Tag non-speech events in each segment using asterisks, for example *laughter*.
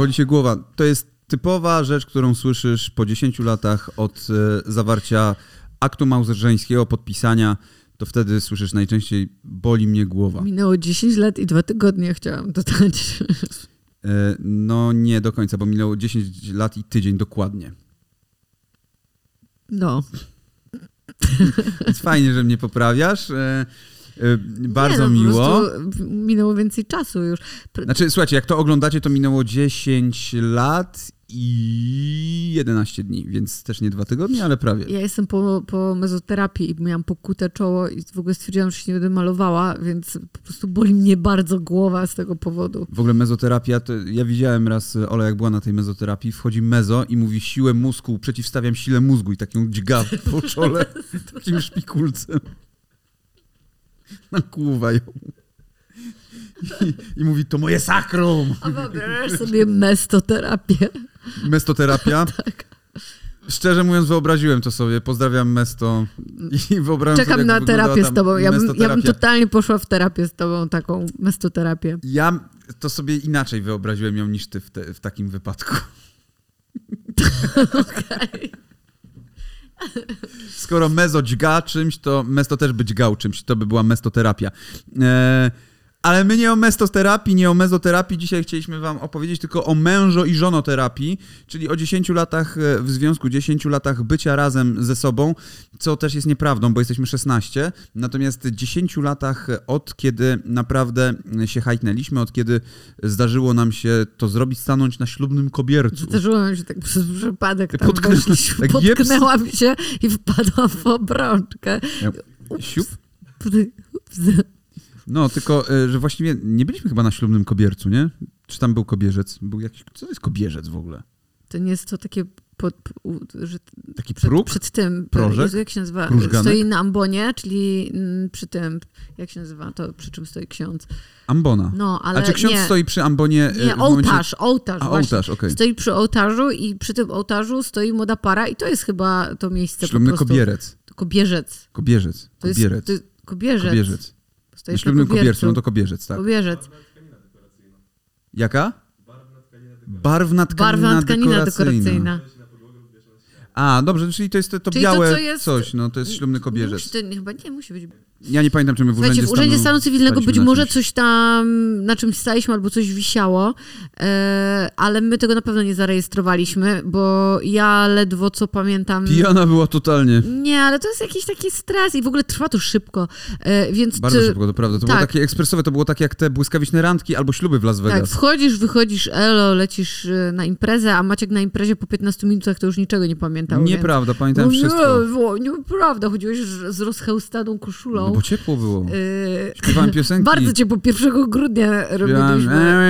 Boli się głowa. To jest typowa rzecz, którą słyszysz po 10 latach od e, zawarcia aktu małżeńskiego, podpisania. To wtedy słyszysz najczęściej boli mnie głowa. Minęło 10 lat i dwa tygodnie chciałam dodać. E, no nie do końca, bo minęło 10 lat i tydzień dokładnie. No. Więc fajnie, że mnie poprawiasz. E, bardzo nie, no, miło. Minęło więcej czasu już. Znaczy, słuchajcie, jak to oglądacie, to minęło 10 lat i 11 dni, więc też nie dwa tygodnie, ale prawie. Ja jestem po, po mezoterapii i miałam pokute czoło i w ogóle stwierdziłam, że się nie będę malowała, więc po prostu boli mnie bardzo głowa z tego powodu. W ogóle mezoterapia, to ja widziałem raz Ola, jak była na tej mezoterapii, wchodzi mezo i mówi siłę mózgu, przeciwstawiam sile mózgu i tak ją dźga po *laughs* czole takim szpikulcem. *laughs* Nakłuwa ją. I, I, mówi, to moje sakrum. A wyobrażasz sobie mestoterapię? Mestoterapia? *laughs* tak. Szczerze mówiąc, wyobraziłem to sobie. Pozdrawiam Mesto i wyobrażam Czekam sobie, na terapię z tobą. Ja bym, ja bym, totalnie poszła w terapię z tobą, taką mestoterapię. Ja to sobie inaczej wyobraziłem ją niż ty w, te, w takim wypadku. *laughs* Okej. Skoro mezo dźga czymś, to mesto też by dźgał czymś. To by była mestoterapia. Eee, ale my nie o mestoterapii, nie o mezoterapii. Dzisiaj chcieliśmy wam opowiedzieć tylko o mężo i żonoterapii, czyli o 10 latach e, w związku, 10 latach bycia razem ze sobą, co też jest nieprawdą, bo jesteśmy 16. Natomiast 10 latach od kiedy naprawdę się hajtnęliśmy, od kiedy zdarzyło nam się to zrobić, stanąć na ślubnym kobiercu. Zdarzyło nam się tak przez przypadek tam Potknę... tak potknęłam się i wpadłam w obrączkę. Siup? No, tylko, e, że właściwie nie byliśmy chyba na ślubnym kobiercu, nie? Czy tam był kobierzec? Był jakiś... Co to jest kobierzec w ogóle? To nie jest to takie... Pod, że Taki próg? Przed, przed tym, Prożek? Jezu, jak się nazywa? Stoi na ambonie, czyli mm, przy tym, jak się nazywa to, przy czym stoi ksiądz? Ambona. No, ale A czy ksiądz nie. stoi przy ambonie? Nie, momencie... ołtarz, ołtarz. A, ołtarz, okej. Okay. Stoi przy ołtarzu i przy tym ołtarzu stoi młoda para i to jest chyba to miejsce Ślubny po prostu. kobierec. Kobierzec. Kobierzec. To jest, to kobierzec. Kobierzec. Na ślubnym kobiercu, no to kobierzec, tak. Kobierzec. Jaka? Barwna tkanina, Barwna tkanina dekoracyjna. dekoracyjna. A, dobrze, czyli to jest to, to białe to, jest... coś, no to jest ślubny kobierzec. Nie, chyba nie musi być. Ja nie pamiętam, czy my w Urzędzie, w Urzędzie Stanu, Cywilnego być może coś tam, na czymś staliśmy albo coś wisiało, e, ale my tego na pewno nie zarejestrowaliśmy, bo ja ledwo co pamiętam... Pijana była totalnie. Nie, ale to jest jakiś taki stres i w ogóle trwa to szybko, e, więc... Bardzo ty... szybko, to prawda. To tak. było takie ekspresowe, to było takie jak te błyskawiczne randki albo śluby w Las Vegas. Tak, wchodzisz, wychodzisz, elo, lecisz e, na imprezę, a Maciek na imprezie po 15 minutach to już niczego nie pamiętał. Nieprawda, więc... pamiętam no, wszystko. Nie, nieprawda, chodziłeś z rozchełstaną koszulą. Bo ciepło było. Yy, Śpiewałem *laughs* piosenki. Bardzo ciepło, 1 grudnia robiliśmy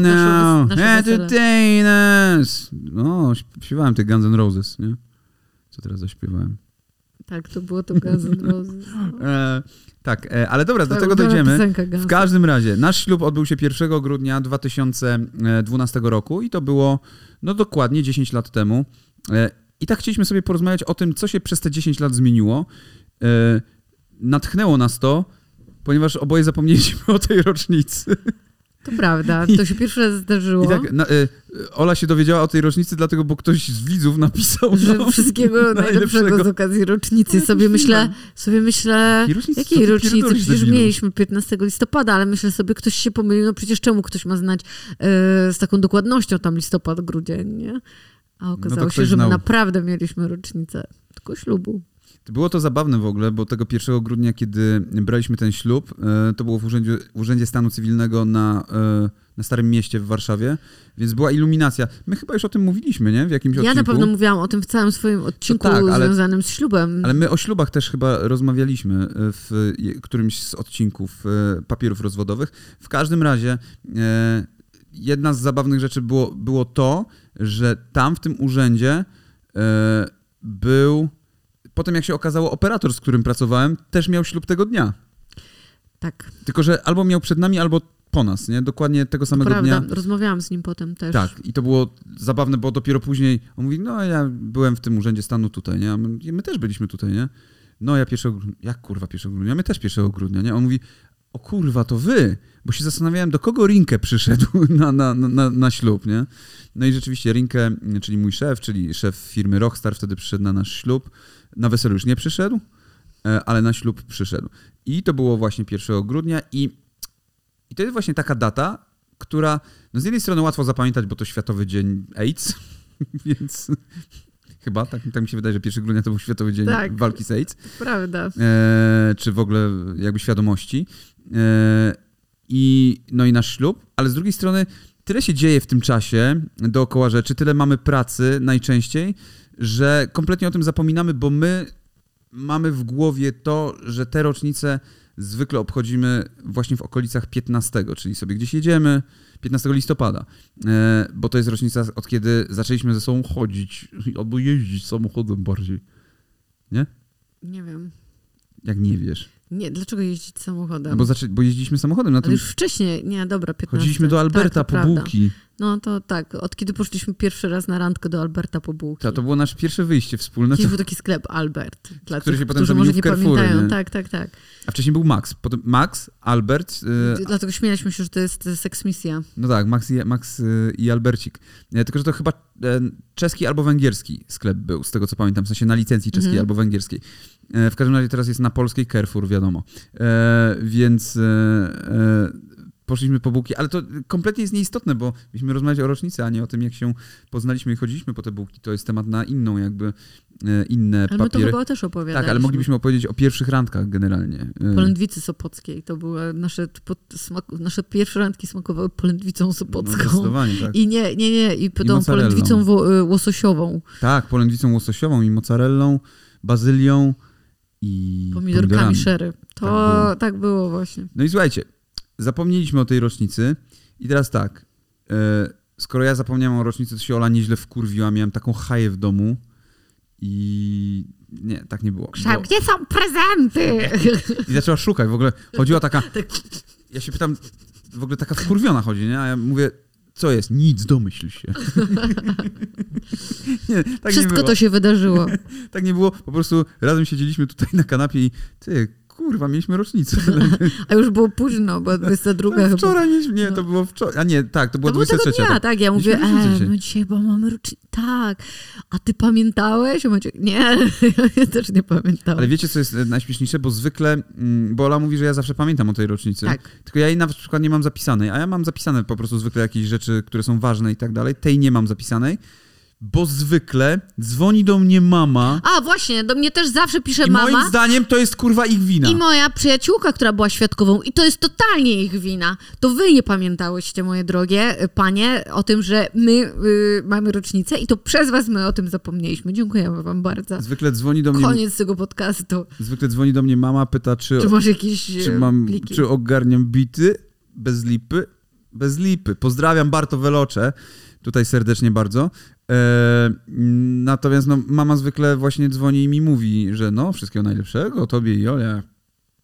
no, entertainers. No, śpiewałem te Guns N' Roses, nie? Co teraz zaśpiewałem? Tak, to było to Guns N' Roses. *laughs* E, tak, e, ale dobra, do tego dojdziemy. W każdym razie, nasz ślub odbył się 1 grudnia 2012 roku i to było no dokładnie 10 lat temu. E, I tak chcieliśmy sobie porozmawiać o tym, co się przez te 10 lat zmieniło. Natchnęło nas to, ponieważ oboje zapomnieliśmy *laughs* o tej rocznicy. To prawda, to się pierwszy raz zdarzyło. Tak, na, y, Ola się dowiedziała o tej rocznicy, dlatego, bo ktoś z widzów napisał. Że no, wszystkiego *laughs* najlepszego z okazji rocznicy. No, sobie myślę, sobie myślę, rocznicy, jakiej rocznicy? Przecież mieliśmy 15 listopada, ale myślę sobie, ktoś się pomylił, no przecież czemu ktoś ma znać y, z taką dokładnością tam listopad, grudzień, nie? A okazało no się, że my naprawdę mieliśmy rocznicę tylko ślubu. Było to zabawne w ogóle, bo tego 1 grudnia, kiedy braliśmy ten ślub, e, to było w Urzędzie, w urzędzie Stanu Cywilnego na, e, na Starym Mieście w Warszawie, więc była iluminacja. My chyba już o tym mówiliśmy, nie? W jakimś ja odcinku. Ja na pewno mówiłam o tym w całym swoim odcinku tak, ale, związanym z ślubem. Ale my o ślubach też chyba rozmawialiśmy w którymś z odcinków e, papierów rozwodowych. W każdym razie jedna z zabawnych rzeczy było, było to, że tam w tym urzędzie był potem jak się okazało, operator, z którym pracowałem, też miał ślub tego dnia. Tak. Tylko, że albo miał przed nami, albo po nas, nie? Dokładnie tego samego Prawda. dnia. Rozmawiałam z nim potem też. Tak, i to było zabawne, bo dopiero później on mówi, no ja byłem w tym urzędzie stanu tutaj, nie? My, my też byliśmy tutaj, nie? No ja 1 grudnia, jak kurwa 1 grudnia? My też 1 grudnia, nie? On mówi, o kurwa, to wy, bo się zastanawiałem, do kogo Rinkę przyszedł *laughs* na, na, na, na ślub, nie? No i rzeczywiście Rinkę, czyli mój szef, czyli szef firmy Rockstar wtedy przyszedł na nasz ślub. Na weselu już nie przyszedł, e, ale na ślub przyszedł. I to było właśnie 1 grudnia i, i to jest właśnie taka data, która no z jednej strony łatwo zapamiętać, bo to Światowy Dzień AIDS, *laughs* więc chyba, tak, tak mi się wydaje, że 1 grudnia to był Światowy Dzień tak, Walki z AIDS. Prawda. E, czy w ogóle jakby świadomości. E, i, no i nasz ślub, ale z drugiej strony tyle się dzieje w tym czasie dookoła rzeczy, tyle mamy pracy najczęściej, że kompletnie o tym zapominamy, bo my mamy w głowie to, że te rocznice zwykle obchodzimy właśnie w okolicach 15, czyli sobie gdzieś jedziemy 15 listopada, e, bo to jest rocznica od kiedy zaczęliśmy ze sobą chodzić albo jeździć samochodem bardziej. Nie? Nie wiem. Jak nie wiesz? Nie, dlaczego jeździć samochodem? bo, zaczę, bo jeździliśmy samochodem. Na tym... już wcześniej, nie, dobra, 15. Chodziliśmy do Alberta tak, po bułki. No to tak, od kiedy poszliśmy pierwszy raz na randkę do Alberta po bułki. To, to było nasze pierwsze wyjście wspólne. Kiedyś był taki sklep Albert. Dla który tych, się potem może nie pamiętają. Nie? Tak, tak, tak. A wcześniej był Max. Potem Max, Albert. Yy... Dlatego śmialiśmy się, że to jest seksmisja. No tak, Max i, Max yy, i Albercik. Ja, tylko, że to chyba czeski albo węgierski sklep był, z tego co pamiętam, w sensie na licencji czeskiej mhm. albo węgierskiej. E, w każdym razie teraz jest na polskiej Carrefour, wiadomo. E, więc e, poszliśmy po bułki, ale to kompletnie jest nieistotne, bo mieliśmy rozmawiać o rocznicy, a nie o tym, jak się poznaliśmy i chodziliśmy po te bułki. To jest temat na inną jakby, inne ale papiery. Ale my to chyba też opowiadaliśmy. Tak, ale moglibyśmy opowiedzieć o pierwszych randkach generalnie. Polędwicy Sopockiej. To były nasze, nasze pierwsze randki smakowały polędwicą sopocką. No, tak. *laughs* I nie, nie, nie, i, tą polędwicą łososiową. Tak, polędwicą łososiową i mozzarellą, bazylią, i pomidorkami, pomidorami. szery. To tak było. tak było. właśnie. No i słuchajcie, zapomnieliśmy o tej rocznicy i teraz tak, e, skoro ja zapomniałem o rocznicy, to się Ola nieźle wkurwiła, miałem taką haję w domu i nie, tak nie było. Bo... Gdzie są prezenty? *laughs* I zaczęła szukać, w ogóle chodziła taka, tak. ja się pytam, w ogóle taka wkurwiona chodzi, nie? A ja mówię, co jest? Nic, domyśl się. *laughs* nie, tak Wszystko to się wydarzyło. *laughs* tak nie było, po prostu razem siedzieliśmy tutaj na kanapie i ty, kurwa, mieliśmy rocznicę. *laughs* A już było późno, bo 22 tak, chyba. Wczoraj mieliśmy, nie, to było wczoraj, a nie, tak, to było to 23. Było dnia, tak, ja mówię, e, no dzisiaj, bo mamy rocznicę, tak, a ty pamiętałeś? Maciek, nie, *laughs* ja też nie pamiętałem. Ale wiecie, co jest najśmieszniejsze, bo zwykle, mm, bo Ola mówi, że ja zawsze pamiętam o tej rocznicy, tak. tylko ja jej na przykład nie mam zapisanej, a ja mam zapisane po prostu zwykle jakieś rzeczy, które są ważne i tak dalej, tej nie mam zapisanej, bo zwykle dzwoni do mnie mama. A właśnie, do mnie też zawsze pisze i mama. Moim zdaniem to jest kurwa ich wina. I moja przyjaciółka, która była świadkową, i to jest totalnie ich wina. To wy nie pamiętałyście, moje drogie panie, o tym, że my y, mamy rocznicę i to przez was my o tym zapomnieliśmy. Dziękujemy wam bardzo. Zwykle dzwoni do mnie. Koniec tego podcastu. Zwykle dzwoni do mnie mama, pyta, czy. Czy masz jakieś. Czy, mam, pliki? czy ogarniam bity bez lipy? Bez lipy. Pozdrawiam Barto Welocze. Tutaj serdecznie bardzo. E, natomiast no, mama zwykle właśnie dzwoni i mi mówi, że no, wszystkiego najlepszego, tobie i Olia.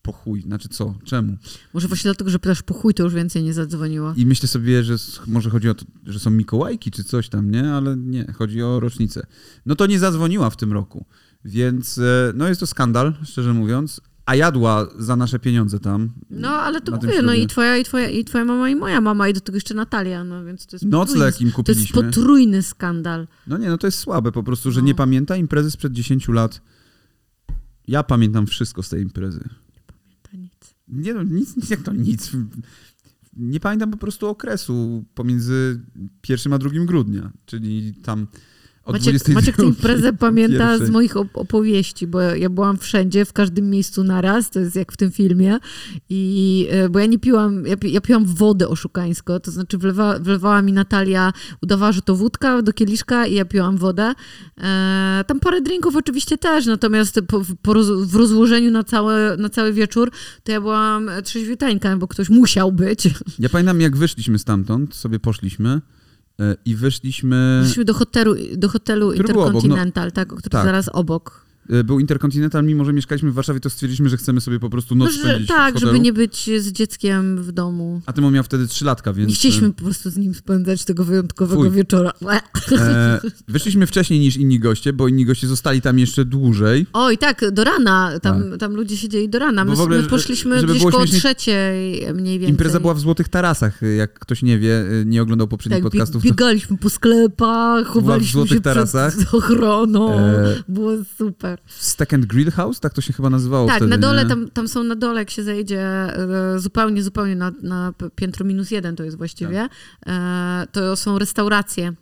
Po chuj, znaczy co? Czemu? Może właśnie dlatego, że pytasz po chuj, to już więcej nie zadzwoniła. I myślę sobie, że może chodzi o to, że są Mikołajki czy coś tam, nie? Ale nie, chodzi o rocznicę. No to nie zadzwoniła w tym roku. Więc e, no jest to skandal, szczerze mówiąc, a jadła za nasze pieniądze tam. No, ale to mówię, no i twoja, i, twoja, i twoja mama, i moja mama, i do tego jeszcze Natalia, no więc to jest Nocleg im kupiliśmy. To jest potrójny skandal. No nie, no to jest słabe po prostu, że no. nie pamięta imprezy sprzed 10 lat. Ja pamiętam wszystko z tej imprezy. Nie pamięta nic. Nie no, nic, *laughs* jak to nic. Nie pamiętam po prostu okresu pomiędzy 1 a 2 grudnia, czyli tam od Maciek, Maciek tę imprezę pamięta pierwszej. z moich opowieści, bo ja byłam wszędzie, w każdym miejscu naraz, to jest jak w tym filmie. I, e, bo ja nie piłam, ja, ja piłam wodę oszukańsko, to znaczy wlewa, wlewała mi Natalia, udawała, że to wódka do kieliszka i ja piłam wodę. E, tam parę drinków oczywiście też, natomiast po, po roz, w rozłożeniu na cały, na cały wieczór to ja byłam trzeźwiuteńka, bo ktoś musiał być. Ja pamiętam, jak wyszliśmy stamtąd, sobie poszliśmy. E, i wyszliśmy... Wyszliśmy do hotelu, do hotelu Intercontinental, obok, no, tak, który tak. zaraz obok. E, był Interkontynental, mimo że mieszkaliśmy w Warszawie, to stwierdziliśmy, że chcemy sobie po prostu noc no, spędzić Tak, żeby nie być z dzieckiem w domu. A Tymon miał wtedy trzylatka, więc... Nie chcieliśmy po prostu z nim spędzać tego wyjątkowego Fuj. wieczora. E, wyszliśmy wcześniej niż inni goście, bo inni goście zostali tam jeszcze dłużej. Oj, tak, do rana. Tam, tak. tam ludzie siedzieli do rana. My, ogóle, my poszliśmy gdzieś koło trzeciej mniej więcej. Impreza była w Złotych Tarasach, jak ktoś nie wie, nie oglądał poprzednich tak, podcastów. biegaliśmy po sklepach, chowaliśmy w Złotych się Tarasach. przed ochroną. E... Było super. Stack and Grill House? Tak to się chyba nazywało Tak, wtedy, na dole, tam, tam są na dole, jak się zejdzie e, zupełnie, zupełnie na, na piętro minus jeden to jest właściwie, tak. e, to są restauracje.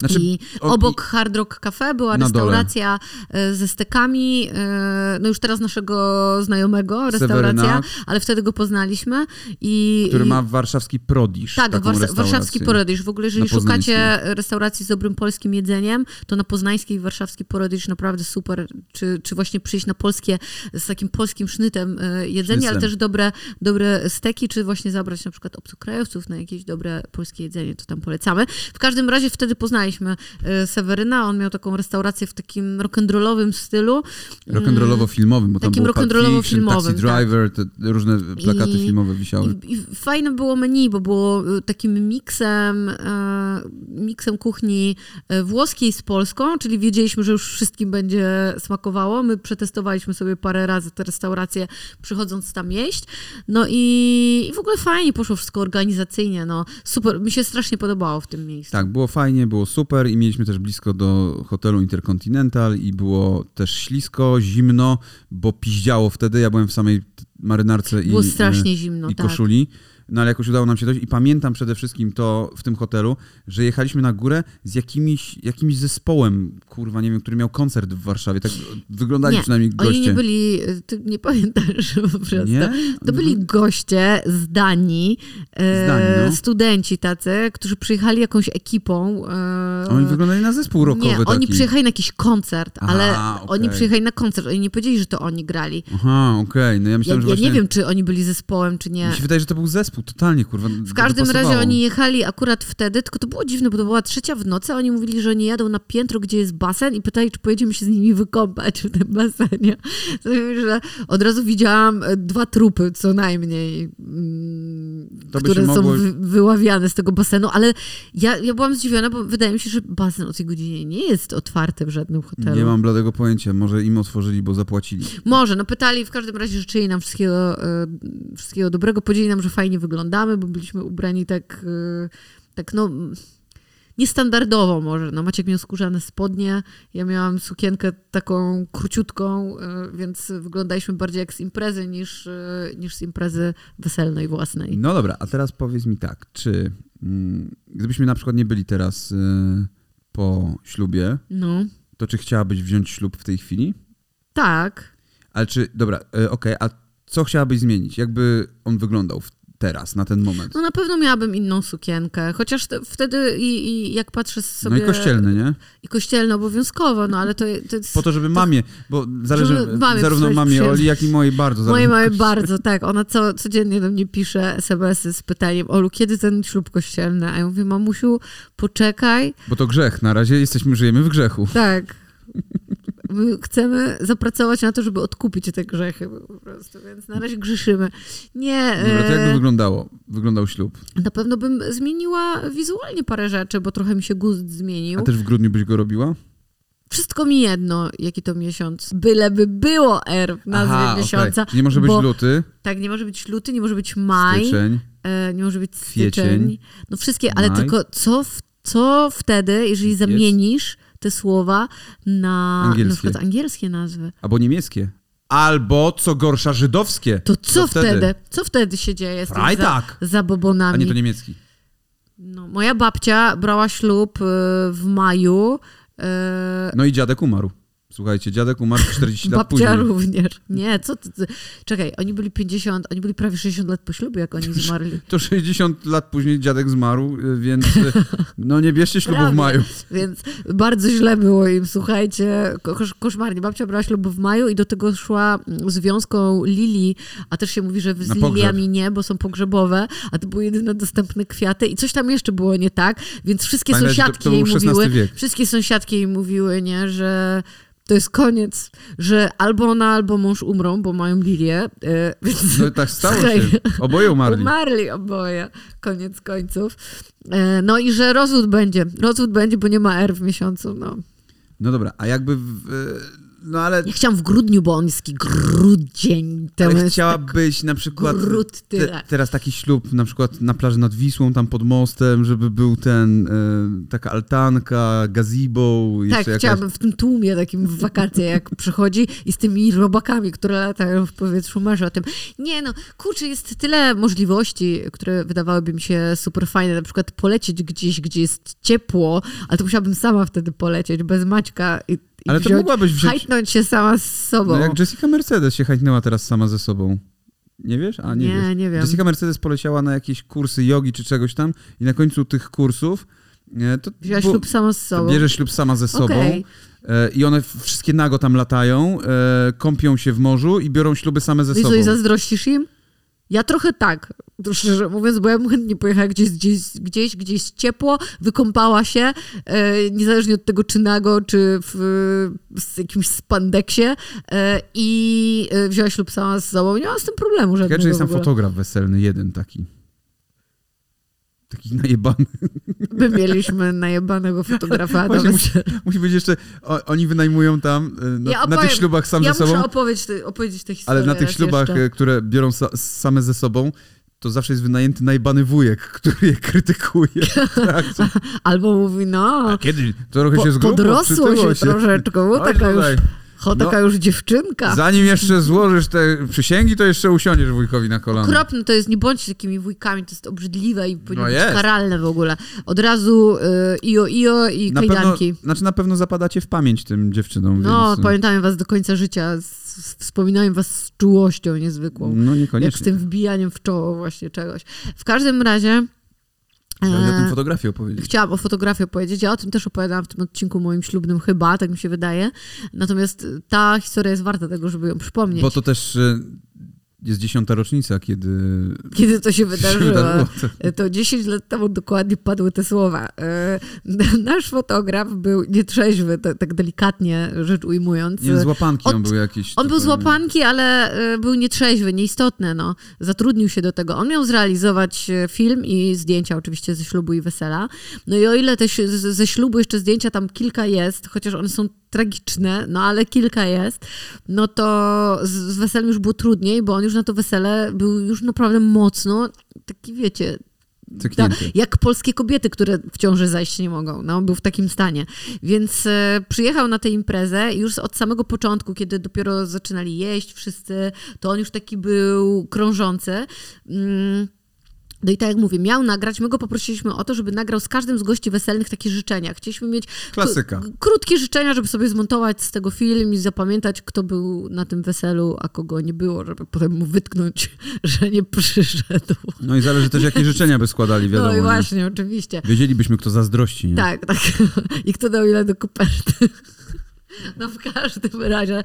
Znaczy, I obok Hard Rock Cafe była restauracja dole. E, ze stekami, e, no już teraz naszego znajomego restauracja, Seweryna, ale wtedy go poznaliśmy. I, który ma warszawski prodisz. Tak, warszawski prodisz. W ogóle jeżeli szukacie restauracji z dobrym polskim jedzeniem, to na poznańskiej warszawski prodisz naprawdę super. Czy, czy właśnie przyjść na polskie, z takim polskim sznytem e, jedzenie, ale też dobre, dobre steki, czy właśnie zabrać na przykład obcokrajowców na jakieś dobre polskie jedzenie, to tam polecamy. W każdym razie wtedy poznaliśmy poznaliśmy e, Seweryna, on miał taką restaurację w takim rock'n'rollowym stylu. Rock'n'rollowo-filmowym, bo tam takim rock'n'rollowo-filmowym, Taxi tak. Driver, te różne plakaty I, filmowe wisiały. I, I, fajne było menu, bo było e, takim miksem, e, miksem kuchni włoskiej z polską, czyli wiedzieliśmy, że już wszystkim będzie smakowało. My przetestowaliśmy sobie parę razy te restauracje, przychodząc tam jeść. No i, i w ogóle fajnie poszło wszystko organizacyjnie, no super, mi się strasznie podobało w tym miejscu. Tak, było fajnie, było super super i mieliśmy też blisko do hotelu Intercontinental i było też ślisko, zimno, bo piździało wtedy. Ja byłem w samej marynarce było i, strasznie zimno, i tak. No ale jakoś udało nam się dojść i pamiętam przede wszystkim to w tym hotelu, że jechaliśmy na górę z jakimiś, jakimś zespołem, kurwa, nie wiem, który miał koncert w Warszawie, tak wyglądali nie, przynajmniej goście. oni nie byli, ty nie pamiętasz *laughs* po prostu. Nie? To byli goście z Danii, z Danii no. studenci tacy, którzy przyjechali jakąś ekipą. E, oni wyglądali na zespół rockowy Nie, taki. oni przyjechali na jakiś koncert, Aha, ale okay. oni przyjechali na koncert, oni nie powiedzieli, że to oni grali. Aha, okej, okay. no ja myślałem, ja, że właśnie... Ja nie wiem, czy oni byli zespołem, czy nie. Mi się wydaje, że to był zespół totalnie, kurwa. W każdym razie oni jechali akurat wtedy, tylko to było dziwne, bo to była trzecia w nocy, a oni mówili, że oni jadą na piętro, gdzie jest basen i pytali, czy pojedziemy się z nimi wykąpać w tym basenie. *laughs* że od razu widziałam e, dwa trupy co najmniej, mm, które są wy wyławiane z tego basenu, ale ja, ja byłam zdziwiona, bo wydaje mi się, że basen o tej godzinie nie jest otwarty w żadnym hotelu. Nie mam bladego pojęcia, może im otworzyli, bo zapłacili. Może, no pytali, w każdym razie życzyli nam wszystkiego, e, wszystkiego dobrego, powiedzieli nam, że fajnie wyglądamy, bo byliśmy ubrani tak, y, tak no niestandardowo może. No Maciek miał skórzane spodnie, ja miałam sukienkę taką króciutką, y, więc wyglądaliśmy bardziej jak z imprezy niż, y, niż z imprezy weselnej własnej. No dobra, a teraz powiedz mi tak, czy mm, gdybyśmy na przykład nie byli teraz po ślubie, no. to czy chciałabyś wziąć ślub w tej chwili? Tak. Ale czy, dobra, okej, okay, a co chciałabyś zmienić? Jakby on wyglądał w teraz, na ten moment? No na pewno miałabym inną sukienkę, chociaż te, wtedy i, i, jak patrzę sobie... No i kościelny, nie? I kościelny obowiązkowo, no ale to, to jest... Po to, żeby mamie, bo zależy mamie zarówno mamie Oli, jak i mojej bardzo. Mojej mamie bardzo, tak. Ona co, codziennie do mnie pisze smsy z pytaniem, Olu, kiedy ten ślub kościelny? A ja mówię, mamusiu, poczekaj. Bo to grzech, na razie jesteśmy, żyjemy w grzechu. Tak. *laughs* My chcemy zapracować na to, żeby odkupić te grzechy po prostu, więc na razie grzeszymy. Nie. Dobra, to jak by e, wyglądało? Wyglądał ślub? Na pewno bym zmieniła wizualnie parę rzeczy, bo trochę mi się gust zmienił. A też w grudniu byś go robiła? Wszystko mi jedno, jaki to miesiąc. Byleby było R w nazwie Aha, miesiąca. Okay. nie może być luty? Tak, nie może być luty, nie może być maj. Styczeń. E, nie może być styczeń. Kwiecień, no wszystkie, ale maj. tylko co, w, co wtedy, jeżeli zamienisz te słowa na angielskie, na przykład angielskie nazwy. Albo niemieckie. Albo, co gorsza, żydowskie. To co, wtedy? wtedy? Co wtedy się dzieje z Freitag. za, zabobonami? A nie to niemiecki. No, moja babcia brała ślub y, w maju. Y, no i dziadek umarł. Słuchajcie, dziadek umarł *laughs* 40 lat później. Babcia również. Nie, co ty, ty, Czekaj, oni byli 50, oni byli prawie 60 lat po ślubie, jak oni zmarli. To 60 lat później dziadek zmarł, więc no nie bierzcie ślubu w maju. Więc bardzo źle było im, słuchajcie, kosz, koszmarnie. Babcia brała ślub w maju i do tego szła związką lilii, a też się mówi, że z liliami nie, bo są pogrzebowe, a to były jedyne dostępne kwiaty i coś tam jeszcze było nie tak, więc wszystkie Pamiętaj, sąsiadki to, to jej mówiły, wiek. wszystkie sąsiadki jej mówiły, nie, że to jest koniec, że albo ona, albo mąż umrą, bo mają lilię. E, więc, no tak stało się. Oboje umarli. Umarli oboje, koniec końców. E, no i że rozwód będzie. Rozwód będzie, bo nie ma R w miesiącu. No, no dobra, a jakby... W, no ale... Ja chciałam w grudniu, bo on jest taki grudzień. Ale tak chciałabyś tak na przykład te, teraz taki ślub na przykład na plaży nad Wisłą, tam pod mostem, żeby był ten, y, taka altanka, gazebo. Tak, jakaś... chciałabym w tym tłumie takim w wakacje, jak *laughs* przychodzi i z tymi robakami, które latają w powietrzu, marzy o tym. Nie no, kurczę, jest tyle możliwości, które wydawałyby mi się super fajne, na przykład polecieć gdzieś, gdzie jest ciepło, ale to musiałabym sama wtedy polecieć, bez Maćka i ale to mogłabyś wziąć... Hajtnąć się sama z sobą. No jak Jessica Mercedes się hajtnęła teraz sama ze sobą. Nie wiesz? A, nie, nie, wiesz. nie wiem. Jessica Mercedes poleciała na jakieś kursy jogi czy czegoś tam i na końcu tych kursów to Wzięła ślub sama ze sobą. Bierze ślub sama ze sobą. Okay. E, I one wszystkie nago tam latają, e, kąpią się w morzu i biorą śluby same ze I sobą. I zazdrościsz im? Ja trochę tak, szczerze mówiąc, bo ja bym chętnie pojechała gdzieś, gdzieś, gdzieś, gdzieś ciepło, wykąpała się, e, niezależnie od tego, czy nago, czy w, w jakimś spandeksie e, i e, wzięła ślub sama z sobą. Nie ma z tym problemu żadnego. Ja, czy jest tam fotograf weselny, jeden taki. Taki najebany. My mieliśmy najebanego fotografa. Właśnie, musi, musi, być jeszcze, o, oni wynajmują tam na, ja opowiem, na tych ślubach sam ja ze sobą. Ja muszę opowiedzieć, opowiedzieć tę historię Ale na tych ślubach, jeszcze. E, które biorą sa, same ze sobą, to zawsze jest wynajęty najbany wujek, który je krytykuje. *laughs* Albo mówi, no... A kiedy? To trochę po, się zgrubo, Podrosło się, się troszeczkę, taka już... Cho, taka no, już dziewczynka. Zanim jeszcze złożysz te przysięgi, to jeszcze usiądziesz wujkowi na kolana. Okropne to jest, nie bądźcie takimi wujkami, to jest obrzydliwe i powinno no być karalne w ogóle. Od razu y, io, io i na kajdanki. Pewno, znaczy na pewno zapadacie w pamięć tym dziewczynom. No, więc... pamiętają was do końca życia, wspominają was z czułością niezwykłą. No niekoniecznie. Jak z tym wbijaniem w czoło właśnie czegoś. W każdym razie... Chciałam o tym fotografii opowiedzieć. Chciałam o fotografii opowiedzieć. Ja o tym też opowiadałam w tym odcinku moim ślubnym chyba, tak mi się wydaje. Natomiast ta historia jest warta tego, żeby ją przypomnieć. Bo to też y, jest dziesiąta rocznica, kiedy... Kiedy to się *laughs* wydarzyło. To 10 lat temu dokładnie padły te słowa. E, nasz fotograf był nietrzeźwy, tak delikatnie rzecz ujmując. Nie, z łapanki on był jakiś... On był z łapanki, ale e, był nietrzeźwy, nieistotne. No. Zatrudnił się do tego. On miał zrealizować e, film i zdjęcia oczywiście ze ślubu i wesela. No i o ile te, ze ślubu jeszcze zdjęcia tam kilka jest, chociaż one są tragiczne, no ale kilka jest, no to z, z weselem już było trudniej, bo on już na to wesele był już naprawdę mocno, taki wiecie, ta, jak polskie kobiety, które w ciąży zajść nie mogą. No, był w takim stanie. Więc e, przyjechał na tę imprezę i już od samego początku, kiedy dopiero zaczynali jeść wszyscy, to on już taki był krążący. Mm no i tak jak mówię, miał nagrać, my go poprosiliśmy o to, żeby nagrał z każdym z gości weselnych takie życzenia. Chcieliśmy mieć Klasyka. krótkie życzenia, żeby sobie zmontować z tego film i zapamiętać, kto był na tym weselu, a kogo nie było, żeby potem mu wytknąć, *laughs* że nie przyszedł. No i zależy też, jakie życzenia by składali, wiadomo. No i właśnie, nie? oczywiście. Wiedzielibyśmy, kto zazdrości. Nie? Tak, tak. *laughs* I kto dał ile do koperty. *laughs* No w każdym razie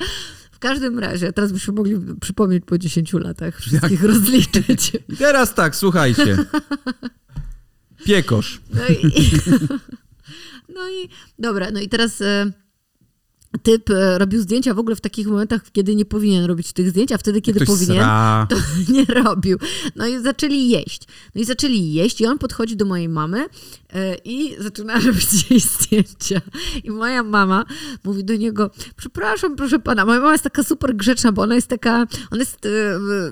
każdym razie, teraz byśmy mogli przypomnieć po 10 latach, wszystkich Jak? rozliczyć. I *laughs* teraz tak, słuchajcie. Piekosz. No i, *laughs* no i dobra, no i teraz... E, typ e, robił zdjęcia w ogóle w takich momentach, kiedy nie powinien robić tych zdjęć, a wtedy, kiedy Ktoś powinien, sra. to *laughs* nie robił. No i zaczęli jeść. No i zaczęli jeść i on podchodzi do mojej mamy i zaczyna robić *laughs* jej zdjęcia. I moja mama mówi do niego, przepraszam, proszę pana, moja mama jest taka super grzeczna, bo ona jest taka, ona jest e,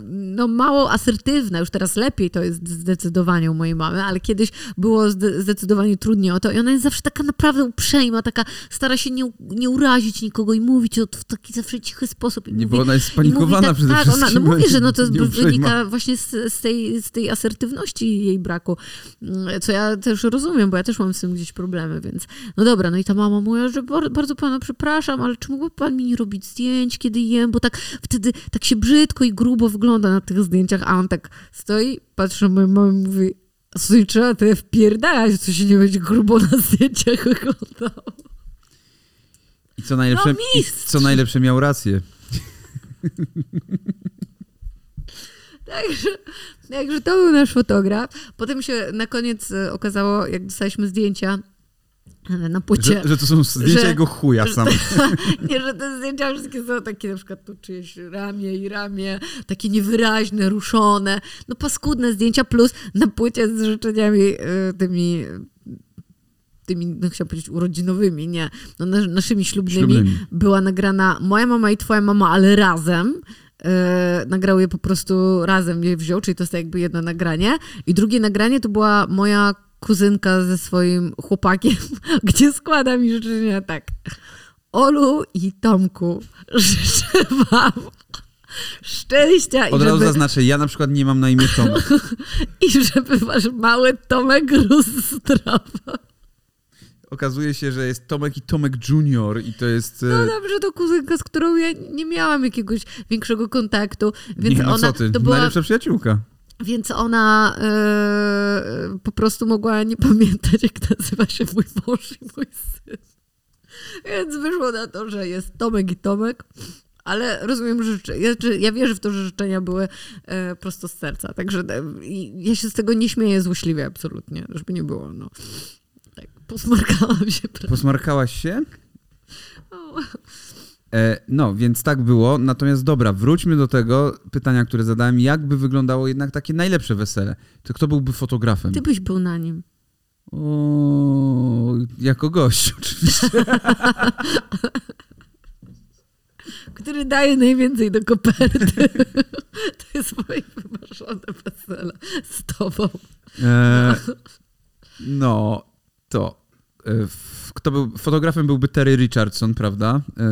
no mało asertywna, już teraz lepiej to jest zdecydowanie u mojej mamy, ale kiedyś było zdecydowanie trudniej o to i ona jest zawsze taka naprawdę uprzejma, taka stara się nie, nie urazić nikogo i mówić to w taki zawsze cichy sposób. I nie, mówi, bo ona jest spanikowana tak, przede tak, wszystkim. Ona, no mówię, że no *laughs* to wynika właśnie z, z, tej, z tej asertywności jej braku, mm, co ja też rozumiem, bo ja też mam z tym gdzieś problemy, więc no dobra, no i ta mama mówi, że bardzo pana przepraszam, ale czy mógłby pan mi nie robić zdjęć, kiedy jem, bo tak wtedy tak się brzydko i grubo wygląda na tych zdjęciach, a on tak stoi, patrzy na moją mamę i mówi, Słuchaj, trzeba te wpierdalać, co się nie będzie grubo na zdjęciach wyglądało. I co najlepsze, no, co najlepsze miał rację. *laughs* Także, także to był nasz fotograf. Potem się na koniec e, okazało, jak dostaliśmy zdjęcia, na płycie. Że, że to są zdjęcia że, jego chuja sam. *laughs* nie, że te zdjęcia wszystkie są takie, na przykład tu czyjeś ramię i ramię, takie niewyraźne, ruszone, no paskudne zdjęcia, plus na płycie z życzeniami y, tymi tymi, no chciałam powiedzieć urodzinowymi, nie, no, naszymi ślubnymi, ślubnymi, była nagrana moja mama i twoja mama, ale razem. Yy, nagrał je po prostu razem, je wziął, czyli to jest jakby jedno nagranie. I drugie nagranie to była moja kuzynka ze swoim chłopakiem, *laughs* gdzie składa mi życzenia tak. Olu i Tomku, *laughs* życzę wam szczęścia. Od razu żeby... zaznaczę, ja na przykład nie mam na imię Tomek. *laughs* I żeby wasz mały Tomek rósł zdrowo. Okazuje się, że jest Tomek i Tomek Junior i to jest... No e, dobrze, to kuzynka, z którą ja nie miałam jakiegoś większego kontaktu, więc nie, no ona... co ty, to była... najlepsza przyjaciółka. Więc ona yy, po prostu mogła nie pamiętać, jak nazywa się mój mąż i mój syn. Więc wyszło na to, że jest Tomek i Tomek. Ale rozumiem, że ja, ja wierzę w to, że życzenia były e, prosto z serca. Także e, ja się z tego nie śmieję złośliwie absolutnie, żeby nie było. No. Posmarkałam się. Prawda? Posmarkałaś się? E, no, więc tak było. Natomiast dobra, wróćmy do tego pytania, które zadałem. Jak by wyglądało jednak takie najlepsze wesele? To kto byłby fotografem? Ty byś był na nim. O, jako gość *laughs* oczywiście. Który daje najwięcej do koperty. *laughs* to jest moje wymarzone wesele z tobą. E, no, to. E, kto był, fotografem byłby Terry Richardson, prawda? E...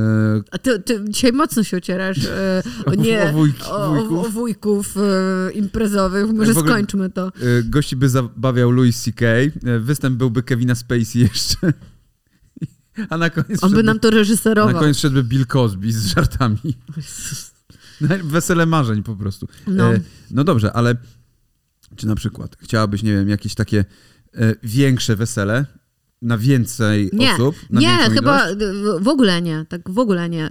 A ty, ty dzisiaj mocno się ocierasz e, o, nie, *laughs* o, wujk, o, wujków, o wujków e, imprezowych. Może ogóle, skończmy to. Gości by zabawiał Louis C.K., występ byłby Kevina Spacey jeszcze. *laughs* A na koniec On by nam to reżyserował. Na koniec szedłby Bill Cosby z żartami. *laughs* Wesele marzeń po prostu. No. No dobrze, ale czy na przykład chciałabyś, nie wiem, jakieś takie większe wesele, na więcej nie, osób? Na nie, chyba w ogóle nie. Tak w ogóle nie.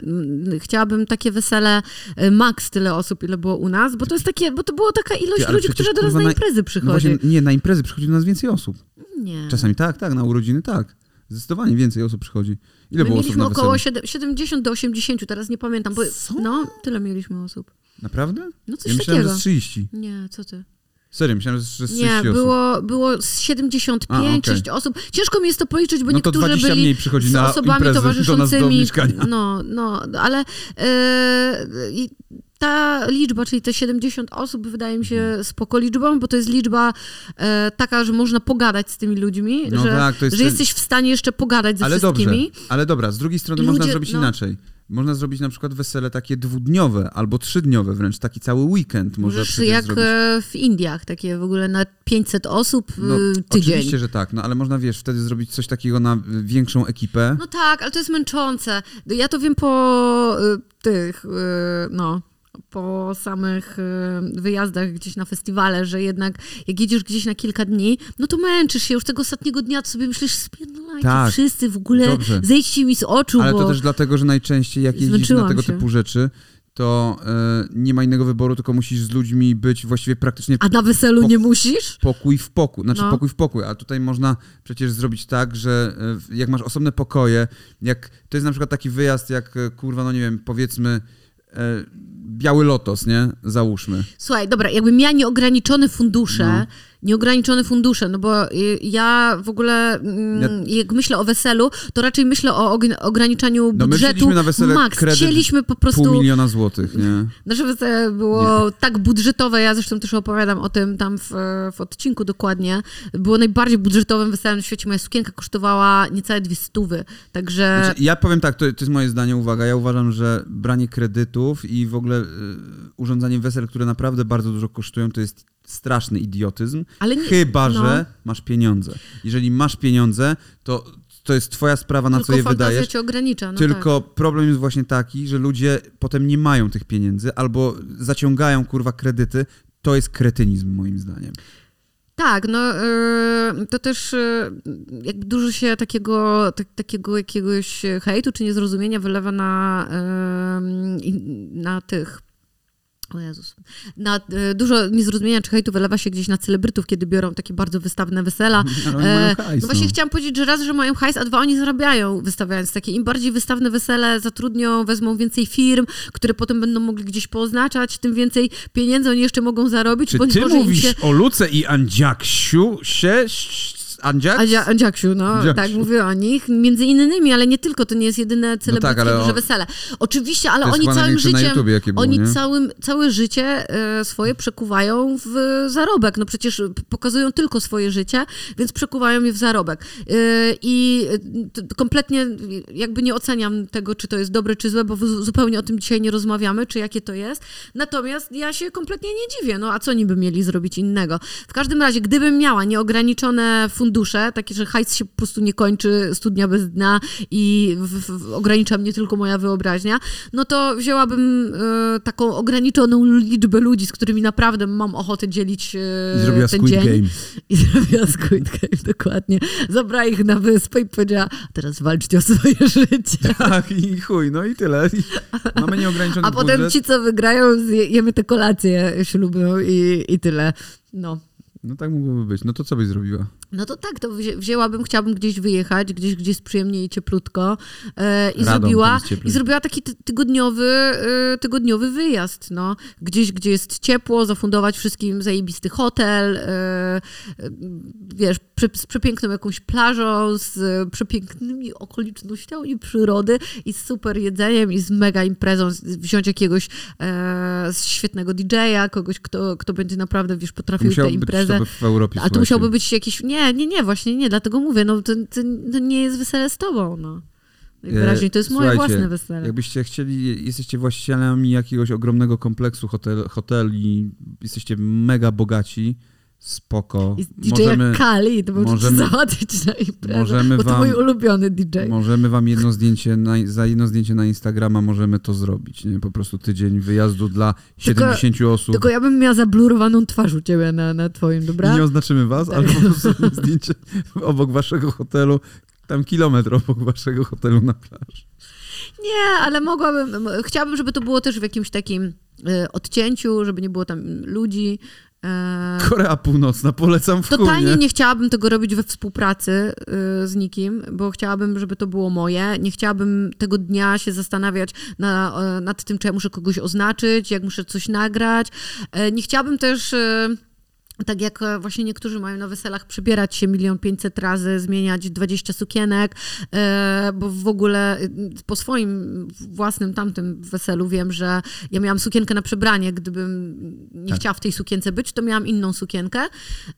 Chciałabym takie wesele y, max tyle osób, ile było u nas, bo to jest takie, bo to było taka ilość Ty, ludzi, która do nas na imprezy przychodzi. No właśnie, nie, na imprezy przychodzi do nas więcej osób. Nie. Czasami tak, tak, na urodziny tak. Zdecydowanie więcej osób przychodzi. Ile My było mieliśmy osób na około 70 do 80, teraz nie pamiętam. Bo, Co? No, tyle mieliśmy osób. Naprawdę? No coś ja myślałem, takiego. że 30. Nie, co ty? Serio, myślałem, że z 30 Nie, osób. było, było z 75, A, okay. osób. Ciężko mi jest to policzyć, bo no niektórzy 20 byli mniej przychodzi z na osobami towarzyszącymi. Do *laughs* no, no, ale yy, ta liczba, czyli te 70 osób, wydaje mi się mhm. spoko liczbą, bo to jest liczba e, taka, że można pogadać z tymi ludźmi, no że, tak, że jesteś w stanie jeszcze pogadać ze ale wszystkimi. Dobrze, ale dobra, z drugiej strony Ludzie, można zrobić no, inaczej można zrobić na przykład wesele takie dwudniowe albo trzydniowe wręcz, taki cały weekend może Możesz jak zrobić. E, w Indiach, takie w ogóle na 500 osób no, tydzień. Oczywiście, że tak, no ale można, wiesz, wtedy zrobić coś takiego na większą ekipę. No tak, ale to jest męczące. Ja to wiem po tych, no po samych y, wyjazdach gdzieś na festiwale, że jednak jak jedziesz gdzieś na kilka dni, no to męczysz się już tego ostatniego dnia, to sobie myślisz, spierdolajcie tak, wszyscy w ogóle, dobrze. zejdźcie mi z oczu, Ale bo... to też dlatego, że najczęściej jak jeździsz na tego się. typu rzeczy, to y, nie ma innego wyboru, tylko musisz z ludźmi być właściwie praktycznie... A na weselu nie musisz? Pokój w pokój, znaczy no. pokój w pokój, a tutaj można przecież zrobić tak, że y, jak masz osobne pokoje, jak to jest na przykład taki wyjazd, jak kurwa, no nie wiem, powiedzmy biały lotos, nie? Załóżmy. Słuchaj, dobra, jakbym miała nieograniczone fundusze, no nieograniczone fundusze, no bo y, ja w ogóle mm, jak myślę o weselu, to raczej myślę o ograniczaniu no budżetu. My na wesele max. Chcieliśmy po prostu pół miliona złotych, nie? Nasze wesele było nie. tak budżetowe, ja zresztą też opowiadam o tym tam w, w odcinku dokładnie. Było najbardziej budżetowym weselem na świecie. Moja sukienka kosztowała niecałe dwie stówy, także... Znaczy, ja powiem tak, to, to jest moje zdanie, uwaga, ja uważam, że branie kredytów i w ogóle y, urządzanie wesel, które naprawdę bardzo dużo kosztują, to jest straszny idiotyzm, nie, chyba, no. że masz pieniądze. Jeżeli masz pieniądze, to to jest twoja sprawa, na Tylko co je wydajesz. cię ogranicza. No Tylko tak. problem jest właśnie taki, że ludzie potem nie mają tych pieniędzy albo zaciągają kurwa kredyty. To jest kretynizm moim zdaniem. Tak, no yy, to też yy, jakby dużo się takiego, tak, takiego jakiegoś hejtu czy niezrozumienia wylewa na, yy, na tych O Jezus. Na, e, dużo niezrozumienia czy hejtu wylewa się gdzieś na celebrytów, kiedy biorą takie bardzo wystawne wesela. *laughs* E, hajs, no właśnie no. chciałam powiedzieć, że raz, że mają hajs, a dwa oni zarabiają wystawiając takie. Im bardziej wystawne wesele zatrudnią, wezmą więcej firm, które potem będą mogli gdzieś poznaczać, tym więcej pieniędzy oni jeszcze mogą zarobić. Czy ty mówisz się... o Luce i Andziaksiu się Andziaks? Andzia, Andziaksiu, no, Andziaksiu. tak mówię o nich. Między innymi, ale nie tylko, to nie jest jedyne celebryckie no tak, duże wesele. Oczywiście, ale oni całym życiem, YouTubie, było, oni całym, całe życie e, swoje przekuwają w zarobek. No przecież pokazują tylko swoje życie, więc przekuwają je w zarobek. E, I kompletnie jakby nie oceniam tego, czy to jest dobre, czy złe, bo zupełnie o tym dzisiaj nie rozmawiamy, czy jakie to jest. Natomiast ja się kompletnie nie dziwię, no a co niby mieli zrobić innego? W każdym razie, gdybym miała nieograniczone fundusze, fundusze, takie, że hajs się po prostu nie kończy, studnia bez dna i w, w, ogranicza mnie tylko moja wyobraźnia, no to wzięłabym e, taką ograniczoną liczbę ludzi, z którymi naprawdę mam ochotę dzielić e, I zrobiła ten Squid dzień. Game. I zrobiła Squid Game, dokładnie. Zabrała ich na wyspę i powiedziała, teraz walczcie o swoje *laughs* życie. Tak, i chuj, no i tyle. I mamy nieograniczony A potem budżet. ci, co wygrają, jemy te kolację ślubną i, i tyle. No. No tak mogłoby być. No to co byś zrobiła? No to tak, to wzięłabym, chciałabym gdzieś wyjechać, gdzieś, gdzie jest przyjemnie i cieplutko e, i zrobiła i zrobiła taki tygodniowy, e, tygodniowy wyjazd, no. Gdzieś, gdzie jest ciepło, zafundować wszystkim zajebisty hotel, e, wiesz, z przepiękną jakąś plażą, z przepięknymi okolicznościami przyrody i z super jedzeniem i z mega imprezą, wziąć jakiegoś e, świetnego DJ-a, kogoś, kto, kto będzie naprawdę, wiesz, potrafił tę imprezę. w Europie, A to musiałby być jakiś, nie, nie, nie, nie, właśnie nie, dlatego mówię, no to, to, to nie jest wesele z tobą, no. Najwyraźniej to jest moje własne wesele. Jakbyście chcieli, jesteście właścicielami jakiegoś ogromnego kompleksu hotel, hoteli, jesteście mega bogaci, spoko. I DJ możemy, Kali, to możemy załatwić na imprezę, możemy bo to wam, mój ulubiony DJ. Możemy wam jedno zdjęcie, na, za jedno zdjęcie na Instagrama możemy to zrobić, nie? Po prostu tydzień wyjazdu dla 70 tylko, osób. Tylko ja bym miała zablurowaną twarz u ciebie na, na twoim, dobra? I nie oznaczymy was, ale po prostu zdjęcie obok waszego hotelu, tam kilometr obok waszego hotelu na plaży. Nie, ale mogłabym, chciałabym, żeby to było też w jakimś takim y, odcięciu, żeby nie było tam ludzi, Korea Północna, polecam w Totalnie nie chciałabym tego robić we współpracy y, z nikim, bo chciałabym, żeby to było moje. Nie chciałabym tego dnia się zastanawiać na, nad tym, czy ja muszę kogoś oznaczyć, jak muszę coś nagrać. E, nie chciałabym też y, tak jak e, właśnie niektórzy mają na weselach przybierać się milion pięćset razy, zmieniać 20 sukienek, e, bo w ogóle y, po swoim własnym tamtym weselu wiem, że ja miałam sukienkę na przebranie, gdybym nie tak. chciała w tej sukience być, to miałam inną sukienkę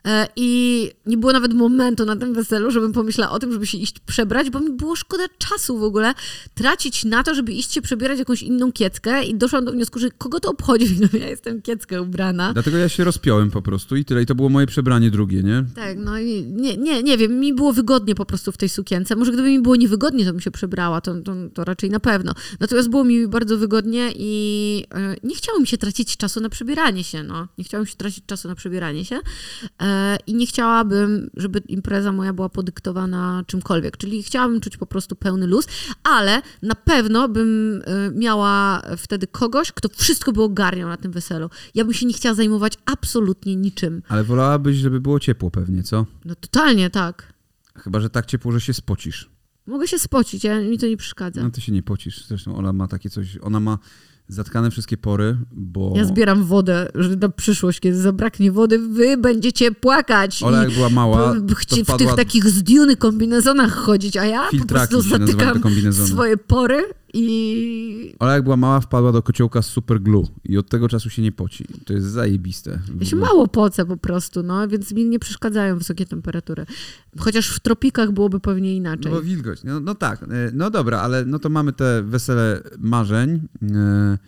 e, i nie było nawet momentu na tym weselu, żebym pomyślała o tym, żeby się iść przebrać, bo mi było szkoda czasu w ogóle tracić na to, żeby iść się przebierać jakąś inną kieckę i doszłam do wniosku, że kogo to obchodzi, *laughs* no ja jestem kieckę ubrana. Dlatego ja się rozpiąłem po prostu i tyle. I to było moje przebranie drugie, nie? Tak, no i nie, nie, nie wiem, mi było wygodnie po prostu w tej sukience. Może gdyby mi było niewygodnie, to bym się przebrała, to, to, to raczej na pewno. Natomiast było mi bardzo wygodnie i yy, nie chciało mi się tracić czasu na przebieranie się, no. Nie chciałam się tracić czasu na przebieranie się yy, i nie chciałabym, żeby impreza moja była podyktowana czymkolwiek. Czyli chciałabym czuć po prostu pełny luz, ale na pewno bym yy, miała wtedy kogoś, kto wszystko by ogarniał na tym weselu. Ja bym się nie chciała zajmować absolutnie niczym. Ale wolałabyś, żeby było ciepło pewnie, co? No totalnie tak. Chyba, że tak ciepło, że się spocisz. Mogę się spocić, ja, mi to nie przeszkadza. No ty się nie pocisz. Zresztą ona ma takie coś, ona ma zatkane wszystkie pory, bo... Ja zbieram wodę że na przyszłość, kiedy zabraknie wody, wy będziecie płakać. Ola jak była mała, w, w tych takich zdiuny kombinezonach chodzić, a ja Filtraki po prostu zatykam swoje pory i... Ola jak była mała, wpadła do kociołka z super glue i od tego czasu się nie poci. To jest zajebiste. Ja się mało pocę po prostu, no, więc mi nie przeszkadzają wysokie temperatury. Chociaż w tropikach byłoby pewnie inaczej. No bo wilgoć. No, no tak, e, no dobra, ale no to mamy te wesele marzeń e,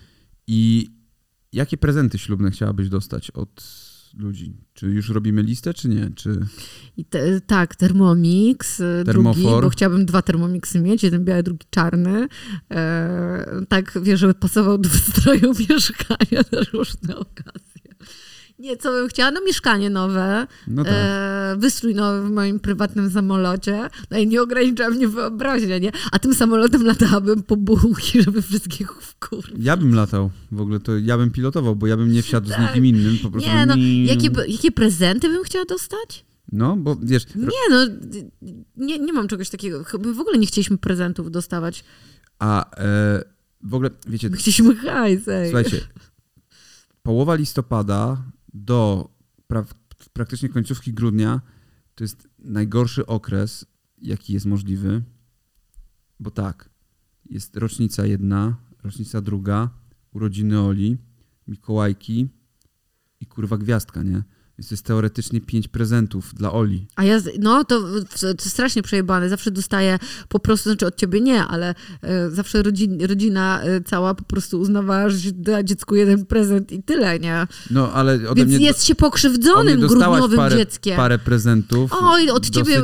i jakie prezenty ślubne chciałabyś dostać od ludzi. Czy już robimy listę, czy nie? Czy... Te, tak, Thermomix, y, Termofor. drugi, bo chciałabym dwa Thermomixy mieć, jeden biały, drugi czarny. E, tak, wiesz, żeby pasował do *laughs* wystroju mieszkania na różne okazje. Nie, co bym chciała? No mieszkanie nowe, no tak. e, wystrój nowy w moim prywatnym samolocie. No i nie ogranicza mnie wyobraźnia, nie? A tym samolotem latałabym po bułki, żeby wszystkich wkurzyć. Ja bym latał w ogóle, to ja bym pilotował, bo ja bym nie wsiadł tak. z nikim *laughs* innym, po prostu. Nie, no, jakie, jakie prezenty bym chciała dostać? No, bo wiesz... Nie, no, nie, nie mam czegoś takiego. My w ogóle nie chcieliśmy prezentów dostawać. A e, w ogóle, wiecie... My chcieliśmy hajs. Słuchajcie, połowa listopada do pra praktycznie końcówki grudnia to jest najgorszy okres, jaki jest możliwy, bo tak, jest rocznica jedna, rocznica druga, urodziny Oli, Mikołajki i kurwa gwiazdka, nie? Więc to jest teoretycznie pięć prezentów dla Oli. A ja, no to, to strasznie przejebane. Zawsze dostaję po prostu, znaczy od ciebie nie, ale e, zawsze rodzin, rodzina e, cała po prostu uznawała, że się da dziecku jeden prezent i tyle, nie? No, ale ode Więc mnie jest się pokrzywdzonym grudniowym parę, dzieckiem. parę prezentów. Oj, od ciebie,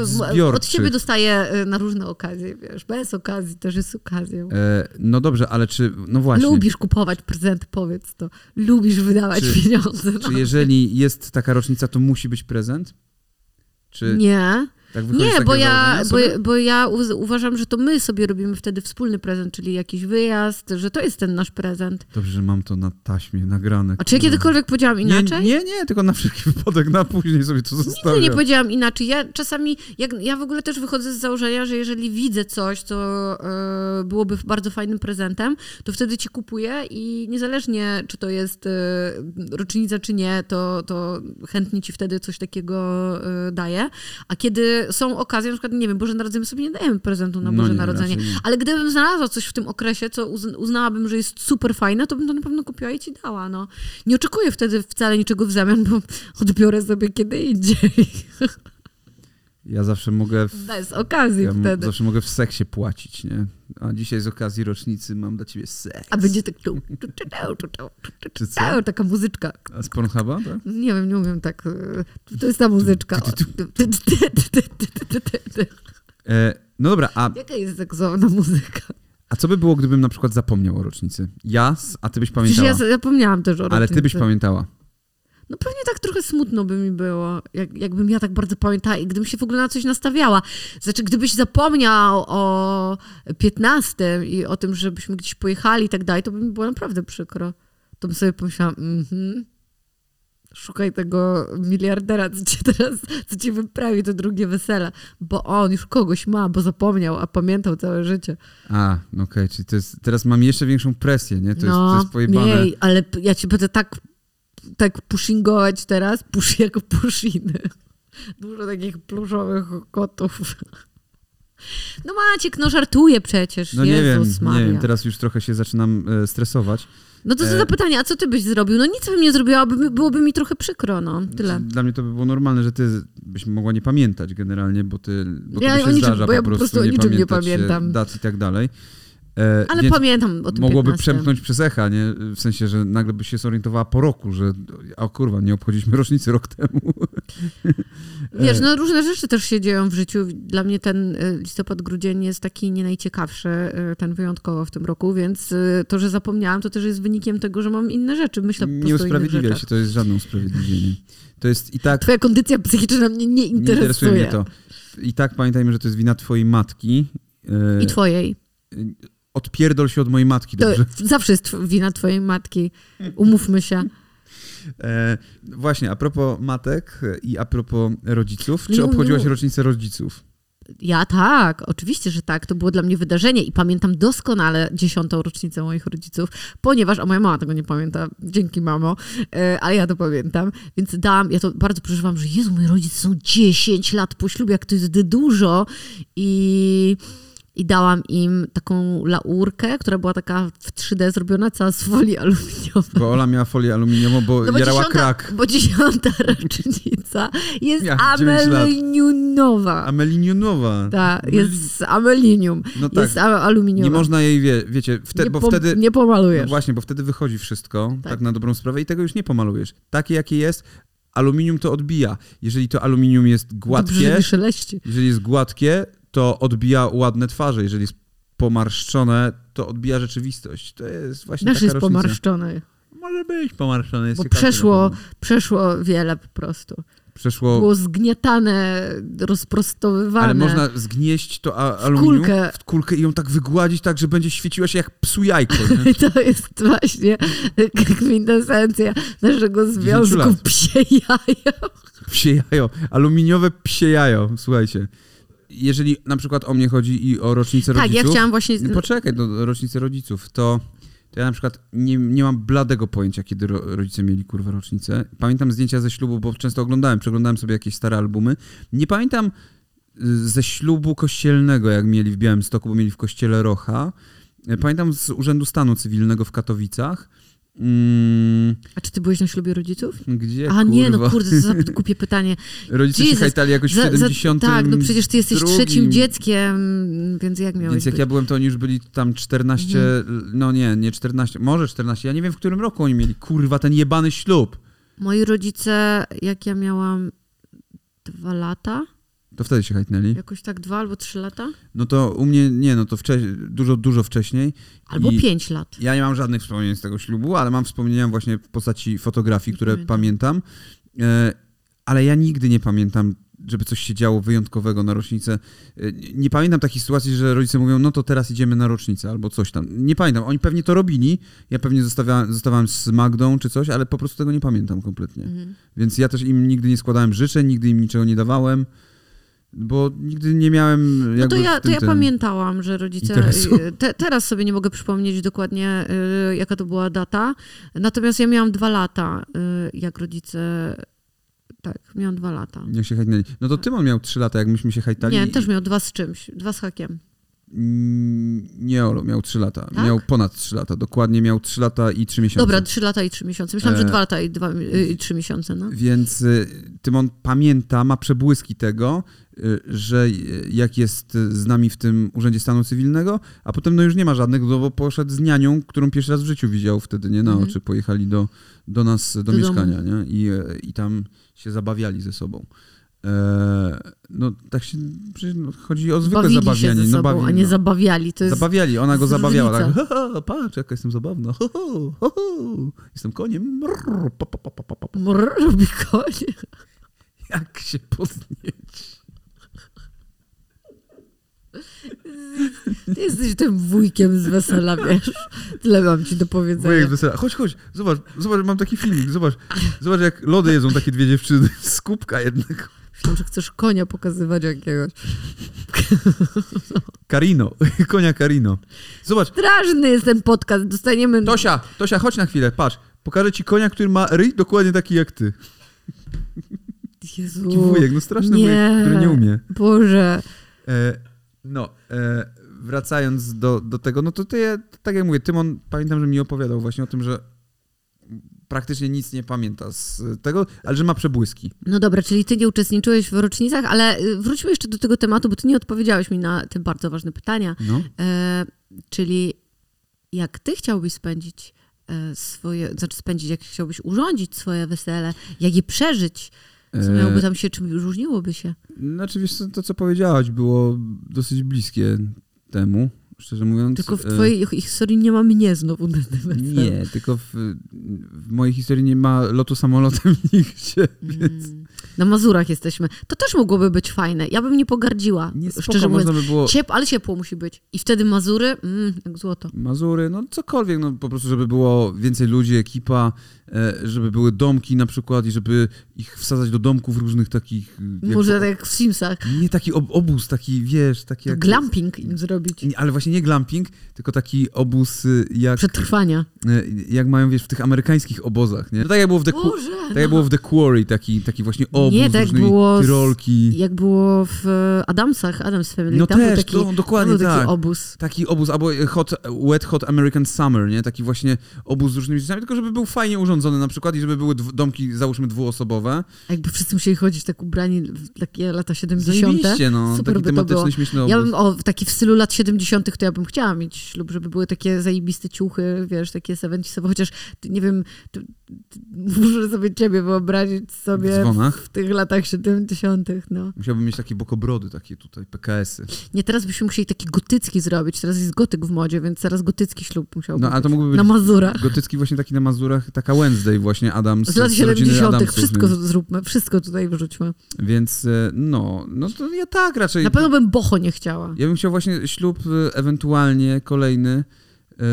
od ciebie dostaję e, na różne okazje, wiesz. Bez okazji też jest okazją. E, no dobrze, ale czy, no właśnie. Lubisz kupować prezenty, powiedz to. Lubisz wydawać czy, pieniądze. Czy no. jeżeli jest taka rocznica, to musi być prezent? Czy... Nie. Tak nie, bo ja, bo, bo, ja uważam, że to my sobie robimy wtedy wspólny prezent, czyli jakiś wyjazd, że to jest ten nasz prezent. Dobrze, że mam to na taśmie nagrane. A czy ja kiedykolwiek powiedziałam inaczej? Nie, nie, nie, tylko na wszelki *laughs* wypadek, na później sobie to zostawiam. Nigdy nie powiedziałam inaczej. Ja czasami, jak, ja w ogóle też wychodzę z założenia, że jeżeli widzę coś, co y, byłoby bardzo fajnym prezentem, to wtedy ci kupuję i niezależnie, czy to jest y, rocznica, czy nie, to, to chętnie ci wtedy coś takiego y, daję. A kiedy są okazje, na przykład, nie wiem, Boże Narodzenie sobie nie dajemy prezentu na no Boże no nie, Narodzenie, ale gdybym znalazła coś w tym okresie, co uznałabym, że jest super fajne, to bym to na pewno kupiła i ci dała, no. Nie oczekuję wtedy wcale niczego w zamian, bo odbiorę sobie kiedy indziej. *laughs* Ja zawsze mogę. W, Bez okazji ja wtedy. Zawsze mogę w seksie płacić, nie? A dzisiaj z okazji rocznicy mam dla ciebie seks. A będzie tak. Czy co? Taka muzyczka. A z Pornhuba, tak? Nie wiem, nie umiem tak. To jest ta muzyczka. *laughs* no dobra, a. Jaka jest seksowna muzyka? A co by było, gdybym na przykład zapomniał o rocznicy? Ja, a ty byś pamiętała. Przecież ja zapomniałam też o rocznicy. Ale ty byś pamiętała. No pewnie tak trochę smutno by mi było, jak, jakbym ja tak bardzo pamiętała i gdybym się w ogóle na coś nastawiała. Znaczy, gdybyś zapomniał o 15 i o tym, żebyśmy gdzieś pojechali i tak dalej, to by mi było naprawdę przykro. To bym sobie pomyślała, mhm, szukaj tego miliardera, co ci teraz, co ci wyprawi to drugie wesele, bo on już kogoś ma, bo zapomniał, a pamiętał całe życie. A, no okej, okay. czyli to jest, teraz mam jeszcze większą presję, nie? To, no, jest, to jest pojebane. Nie, ale ja ci będę tak tak pushingować teraz, push jako pushiny. Dużo takich pluszowych kotów. No Maciek, no żartuje przecież. No Jezus nie wiem, nie wiem, teraz już trochę się zaczynam e, stresować. No to co e... za pytanie, a co ty byś zrobił? No nic bym nie zrobiła, byłoby mi trochę przykro, no, tyle. Dla mnie to by było normalne, że ty byś mogła nie pamiętać generalnie, bo ty, bo ja by się niczym, zdarza bo ja po prostu, po prostu nie, nie pamiętam dat i tak dalej. E, Ale Więc pamiętam o tym Mogłoby 15. przemknąć przez echa, nie? W sensie, że nagle by się zorientowała po roku, że o kurwa, nie obchodziliśmy rocznicy rok temu. *laughs* Wiesz, no różne rzeczy też się dzieją w życiu. Dla mnie ten e, listopad, grudzień jest taki nie najciekawszy, e, ten wyjątkowo w tym roku, więc to, że zapomniałam, to też jest wynikiem tego, że mam inne rzeczy. Myślę po Nie usprawiedliwia się, to jest żadne usprawiedliwienie. To jest i tak... Twoja kondycja psychiczna mnie nie interesuje. Nie interesuje mnie to. I tak pamiętajmy, że to jest wina twojej matki. I twojej odpierdol się od mojej matki, dobrze? To zawsze jest wina twojej matki. Umówmy się. E, właśnie, a propos matek i a propos rodziców, czy obchodziłaś rocznicę rodziców? Ja tak, oczywiście, że tak. To było dla mnie wydarzenie i pamiętam doskonale dziesiątą rocznicę moich rodziców, ponieważ, a moja mama tego nie pamięta, dzięki mamo, e, ale ja to pamiętam, więc dam, ja to bardzo przeżywam, że Jezu, moi rodzice są 10 lat po ślubie, jak to jest dużo i i dałam im taką laurkę, która była taka w 3D zrobiona cała z folii aluminiowej. Bo Ola miała folię aluminiową, bo, no bo jarała dziesiąta, krak. Bo dziesiąta *laughs* rocznica jest ja, ameliniumowa. Ameliniumowa. Tak, jest z amelinium. No tak. Jest aluminiowa. Nie można jej, wie, wiecie, wtedy, bo wtedy... Nie pomalujesz. No właśnie, bo wtedy wychodzi wszystko, tak. tak na dobrą sprawę i tego już nie pomalujesz. Takie, jakie jest, aluminium to odbija. Jeżeli to aluminium jest gładkie, jeżeli jest gładkie, to odbija ładne twarze. Jeżeli jest pomarszczone, to odbija rzeczywistość. To jest właśnie Nasz jest pomarszczone. Może być pomarszczone. Jest Bo przeszło, przeszło wiele po prostu. Przeszło... Było zgniatane, rozprostowywane. Ale można zgnieść to aluminium w kulkę. w kulkę i ją tak wygładzić tak, że będzie świeciła się jak psu jajko. *laughs* To jest właśnie kwintesencja naszego związku psie jajo. Psie jajo. Aluminiowe psie jajo. Słuchajcie jeżeli na przykład o mnie chodzi i o rocznicę tak, rodziców... Tak, ja chciałam właśnie... Poczekaj, do rocznicy rodziców, to, to ja na przykład nie, nie mam bladego pojęcia, kiedy ro, rodzice mieli kurwa rocznicę. Pamiętam zdjęcia ze ślubu, bo często oglądałem, przeglądałem sobie jakieś stare albumy. Nie pamiętam y, ze ślubu kościelnego, jak mieli w Białymstoku, bo mieli w kościele Rocha. Pamiętam z Urzędu Stanu Cywilnego w Katowicach. Mm. A czy ty byłeś na ślubie rodziców? Gdzie, A nie, no kurde, to za głupie pytanie. *laughs* Rodzice Jesus. się hajtali jakoś w 70 Tak, no przecież ty jesteś drugim. trzecim dzieckiem, więc jak miałeś Więc jak być? ja byłem, to oni już byli tam 14, mhm. no nie, nie 14, może 14, ja nie wiem w którym roku oni mieli, kurwa, ten jebany ślub. Moi rodzice, jak ja miałam dwa lata, to wtedy się hajtnęli. Jakoś tak dwa albo trzy lata? No to u mnie nie, no to wcześniej, dużo, dużo wcześniej. Albo I pięć lat. Ja nie mam żadnych wspomnień z tego ślubu, ale mam wspomnienia właśnie w postaci fotografii, które pamiętam. pamiętam. E, ale ja nigdy nie pamiętam, żeby coś się działo wyjątkowego na rocznicę. E, nie pamiętam takiej sytuacji, że rodzice mówią, no to teraz idziemy na rocznicę albo coś tam. Nie pamiętam. Oni pewnie to robili. Ja pewnie zostawiałem, zostawałem z Magdą czy coś, ale po prostu tego nie pamiętam kompletnie. Mhm. Więc ja też im nigdy nie składałem życzeń, nigdy im niczego nie dawałem. Bo nigdy nie miałem. No to ja, to ja pamiętałam, że rodzice. Y, te, teraz sobie nie mogę przypomnieć dokładnie, y, jaka to była data. Natomiast ja miałam dwa lata, y, jak rodzice. Tak, miałam dwa lata. Jak się hajtnęli. No to tak. Tymon miał trzy lata, jak myśmy się hajtali. Nie, też miał dwa z czymś, dwa z hakiem. Mm, nie, Olo, miał 3 lata. Tak? Miał ponad 3 lata. Dokładnie miał 3 lata i 3 miesiące. Dobra, 3 lata i 3 miesiące. Myślałam, e... że 2 lata i, 2, i 3 miesiące. No. Więc y, Tymon pamięta, ma przebłyski tego, że jak jest z nami w tym Urzędzie Stanu Cywilnego, a potem no już nie ma żadnych, no bo poszedł z nianią, którą pierwszy raz w życiu widział wtedy, nie na mhm. oczy. Pojechali do, do nas, do, do mieszkania, nie? I, I tam się zabawiali ze sobą. E, no tak się no, chodzi o zwykłe Bawili zabawianie. No, sobą, no, a nie no. zabawiali. To jest zabawiali, ona go zabawiała. Tak, ha, patrz, jaka jestem zabawna. Ho, ho, ho, Jestem koniem. Mrr, pa, pa, pa, pa, pa. Mrr, robi konie. Jak się podnieść? Ty jesteś tym wujkiem z wesela, wiesz? Tyle mam ci do powiedzenia. Wujek z wesela. Chodź, chodź, zobacz, zobacz, mam taki filmik, zobacz. Zobacz, jak lody jedzą takie dwie dziewczyny z kubka jednego. Myślałam, że chcesz konia pokazywać jakiegoś. Karino, *laughs* konia Karino. Zobacz. Straszny jest ten podcast, dostaniemy... Tosia, Tosia, chodź na chwilę, patrz. Pokażę ci konia, który ma ryj dokładnie taki jak ty. Jezu. Taki wujek, no straszny nie. wujek, który nie umie. Boże. E, no, e, wracając do, do tego, no to ty, tak jak mówię, Tymon, pamiętam, że mi opowiadał właśnie o tym, że praktycznie nic nie pamięta z tego, ale że ma przebłyski. No dobra, czyli ty nie uczestniczyłeś w rocznicach, ale y, wróćmy jeszcze do tego tematu, bo ty nie odpowiedziałeś mi na te bardzo ważne pytania. No. E, czyli jak ty chciałbyś spędzić e, swoje, znaczy spędzić, jak chciałbyś urządzić swoje wesele, jak je przeżyć, co miałoby tam się, czym różniłoby się? Znaczy, wiesz, to, co powiedziałaś, było dosyć bliskie temu szczerze mówiąc. Tylko w e, twojej historii nie ma mnie znowu na tym Nie, tylko w, w, mojej historii nie ma lotu samolotem *laughs* nigdzie, więc... Na Mazurach jesteśmy. To też mogłoby być fajne. Ja bym nie pogardziła. Nie, spoko, szczerze mówiąc. By było... Ciep, ale ciepło musi być. I wtedy Mazury, mm, jak złoto. Mazury, no cokolwiek, no po prostu, żeby było więcej ludzi, ekipa, żeby były domki na przykład i żeby ich wsadzać do domków różnych takich... Może jak, tak jak w Simsach. Nie taki ob obóz, taki wiesz, taki jak... Glamping im zrobić. Ale właśnie nie glamping, tylko taki obóz y, jak... Przetrwania. E, jak mają, wiesz, w tych amerykańskich obozach, nie? No tak jak było w The, Boże, tak jak no. było w The Quarry, taki, taki właśnie obóz, nie, tak było tyrolki. Jak było w Adamsach, Adams Family. No tam też, taki, dokładnie tam tak. taki obóz. Taki obóz, albo hot, Wet Hot American Summer, nie? Taki właśnie obóz z różnymi rzeczami, tylko żeby był fajnie urządzony na przykład i żeby były domki, załóżmy, dwuosobowe. A jakby wszyscy musieli chodzić tak ubrani w takie lata 70. no. Super taki by tematyczny, to śmieszny obóz. Ja bym, o, taki w stylu lat 70. to ja bym chciała mieć ślub, żeby były takie zajebiste ciuchy, wiesz, takie 70 chociaż, nie wiem, muszę sobie ciebie wyobrazić sobie w, w, tych latach 70., no. Musiałbym mieć takie bokobrody, takie tutaj PKS-y. Nie, teraz byśmy musieli taki gotycki zrobić. Teraz jest gotyk w modzie, więc teraz gotycki ślub musiałby No, a to mógłby być Na Mazurach. Gotycki właśnie taki na Mazurach, taka Wednesday właśnie, Adam z, Z lat z rodziny 70. Adamsów, wszystko więc, zróbmy, wszystko tutaj wrzućmy. więc e, no, no to ja tak raczej... Na pewno bym boho nie chciała. Ja bym chciał właśnie ślub e, ewentualnie kolejny, e,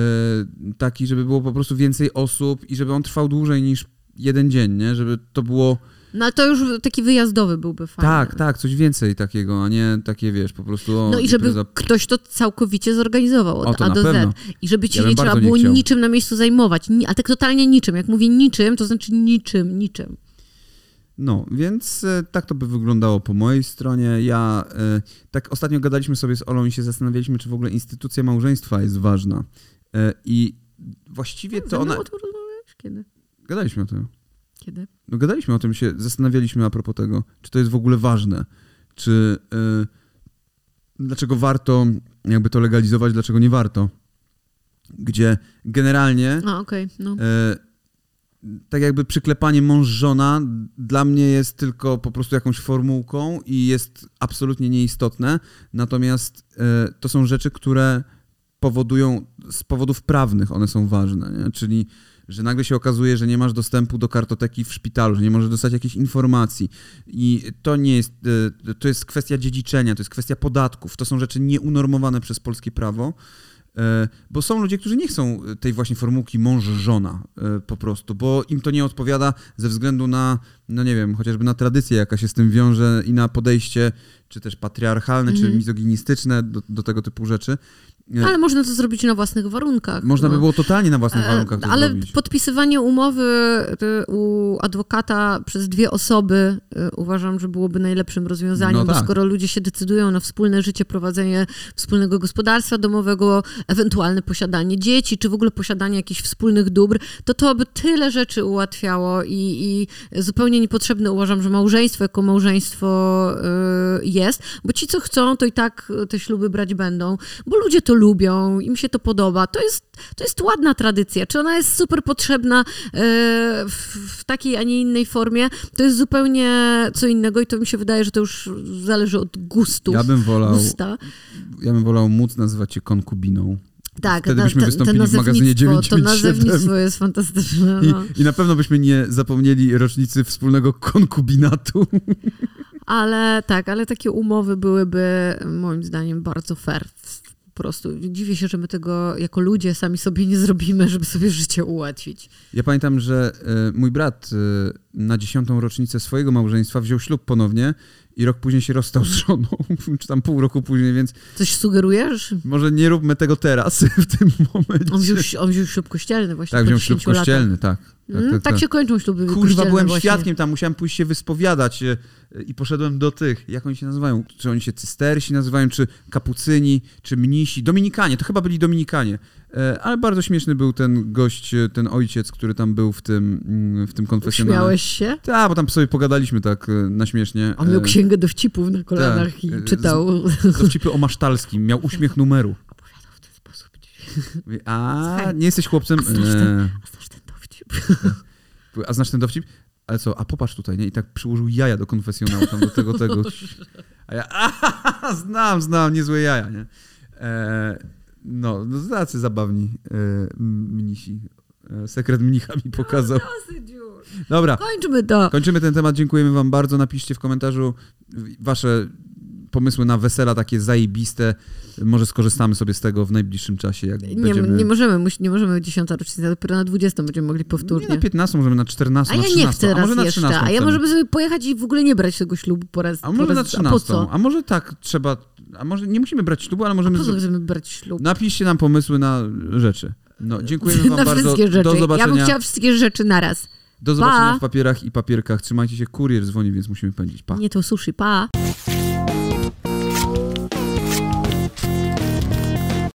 taki, żeby było po prostu więcej osób i żeby on trwał dłużej niż jeden dzień, nie? Żeby to było... No ale to już taki wyjazdowy byłby fajny. Tak, tak, coś więcej takiego, a nie takie, wiesz, po prostu... O, No i żeby impreza- ktoś to całkowicie zorganizował od O, to A do pewno. Z. I żeby ci Ja nie trzeba nie było niczym na miejscu zajmować. Ni- a tak totalnie niczym. Jak mówię niczym, to znaczy niczym, niczym. No, więc e, tak to by wyglądało po mojej stronie. Ja e, tak ostatnio gadaliśmy sobie z Olą i się zastanawialiśmy, czy w ogóle instytucja małżeństwa jest ważna. E, I właściwie to Ze mną ona... o tym rozmawiałeś? Kiedy? Gadaliśmy o tym. Kiedy? No gadaliśmy o tym, się zastanawialiśmy a propos tego, czy to jest w ogóle ważne. Czy... E, dlaczego warto jakby to legalizować, dlaczego nie warto. Gdzie generalnie... A, okej, no. E, tak jakby przyklepanie mąż-żona dla mnie jest tylko po prostu jakąś formułką i jest absolutnie nieistotne. Natomiast e, to są rzeczy, które powodują, z powodów prawnych one są ważne. Nie? Czyli, że nagle się okazuje, że nie masz dostępu do kartoteki w szpitalu, że nie możesz dostać jakichś informacji. I to nie jest, e, to jest kwestia dziedziczenia, to jest kwestia podatków. To są rzeczy nieunormowane przez polskie prawo. E, Bo są ludzie, którzy nie chcą tej właśnie formułki mąż-żona e, po prostu, bo im to nie odpowiada ze względu na, no nie wiem, chociażby na tradycję, jaka się z tym wiąże i na podejście, czy też patriarchalne, czy Mhm. mizoginistyczne do, do tego typu rzeczy. Ale można to zrobić na własnych warunkach. Można by no. było totalnie na własnych E, warunkach to Ale zrobić. podpisywanie umowy y, u adwokata przez dwie osoby y, uważam, że byłoby najlepszym rozwiązaniem, No bo tak. skoro ludzie się decydują na wspólne życie, prowadzenie wspólnego gospodarstwa domowego, ewentualne posiadanie dzieci, czy w ogóle posiadanie jakichś wspólnych dóbr, to to by tyle rzeczy ułatwiało i, i zupełnie niepotrzebne uważam, że małżeństwo jako małżeństwo y, jest, bo ci, co chcą, to i tak te śluby brać będą, bo ludzie to lubią, im się to podoba. To jest, to jest ładna tradycja. Czy ona jest super potrzebna e, w, takiej, a nie innej formie, to jest zupełnie co innego i to mi się wydaje, że to już zależy od gustu. Ja bym wolał, Gusta. ja bym wolał móc nazywać cię konkubiną. Tak, Wtedy ta- byśmy ta- wystąpili to w magazynie nazewnictwo- 997. To nazewnictwo jest fantastyczne. No. I, I na pewno byśmy nie zapomnieli rocznicy wspólnego konkubinatu. Ale tak, ale takie umowy byłyby moim zdaniem bardzo fair. Po prostu dziwię się, że my tego jako ludzie sami sobie nie zrobimy, żeby sobie życie ułatwić. Ja pamiętam, że e, mój brat e, na dziesiątą rocznicę swojego małżeństwa wziął ślub ponownie i rok później się rozstał z żoną, *laughs* czy tam pół roku później, więc Coś sugerujesz? może nie róbmy tego teraz, *laughs* w tym momencie. On wziął, on wziął ślub kościelny właśnie tak, wziął 10 ślub latach. kościelny, tak. Tak, tak, tak tak. się kończą śluby Kurwa, byłem właśnie. świadkiem tam, musiałem pójść się wyspowiadać e, i poszedłem do tych, jak oni się nazywają? Czy oni się cystersi nazywają, czy kapucyni, czy mnisi? Dominikanie, to chyba byli Dominikanie. E, Ale bardzo śmieszny był ten gość, e, ten ojciec, który tam był w tym, mm, w tym konfesjonale. Śmiałeś się? Tak, bo tam sobie pogadaliśmy tak na śmiesznie. On miał księgę dowcipów na kolanach tak, i czytał. Dowcipy o Masztalskim, miał *laughs* uśmiech numeru. Opowiadał w ten sposób. A, nie jesteś chłopcem? a znasz ten- A znasz ten? *laughs* A znasz ten dowcip? Ale co, a popatrz tutaj, nie? I tak przyłożył jaja do konfesjonału, tam do tego, tego. *laughs* A ja, a, znam, znam, niezłe jaja, nie? E, no, no tacy zabawni e, mnisi. E, sekret mnicha mi pokazał. Już. Dobra, Kończmy to. kończymy ten temat, dziękujemy wam bardzo. Napiszcie w komentarzu wasze pomysły na wesela takie zajebiste. Może skorzystamy sobie z tego w najbliższym czasie, jak Nie, będziemy... nie możemy, nie możemy dziesiąta rocznica, dopiero na 20 będziemy mogli Nie powtórnie. na 15, możemy na 14, A na ja 13, nie chcę a raz może na jeszcze. 13 A ja możemy sobie pojechać i w ogóle nie brać tego ślubu po raz. A może po na raz, 13. A po co? A może tak trzeba. A może nie musimy brać ślubu, ale A możemy. po co chcemy brać ślub? Napiszcie nam pomysły na rzeczy. No, dziękujemy *laughs* Wam na bardzo. wszystkie rzeczy. Do Ja bym zobaczenia. chciała wszystkie rzeczy naraz. Do zobaczenia Pa. w papierach i papierkach. Trzymajcie się, kurier dzwoni, więc musimy pędzić. Pa. Nie to sushi, pa.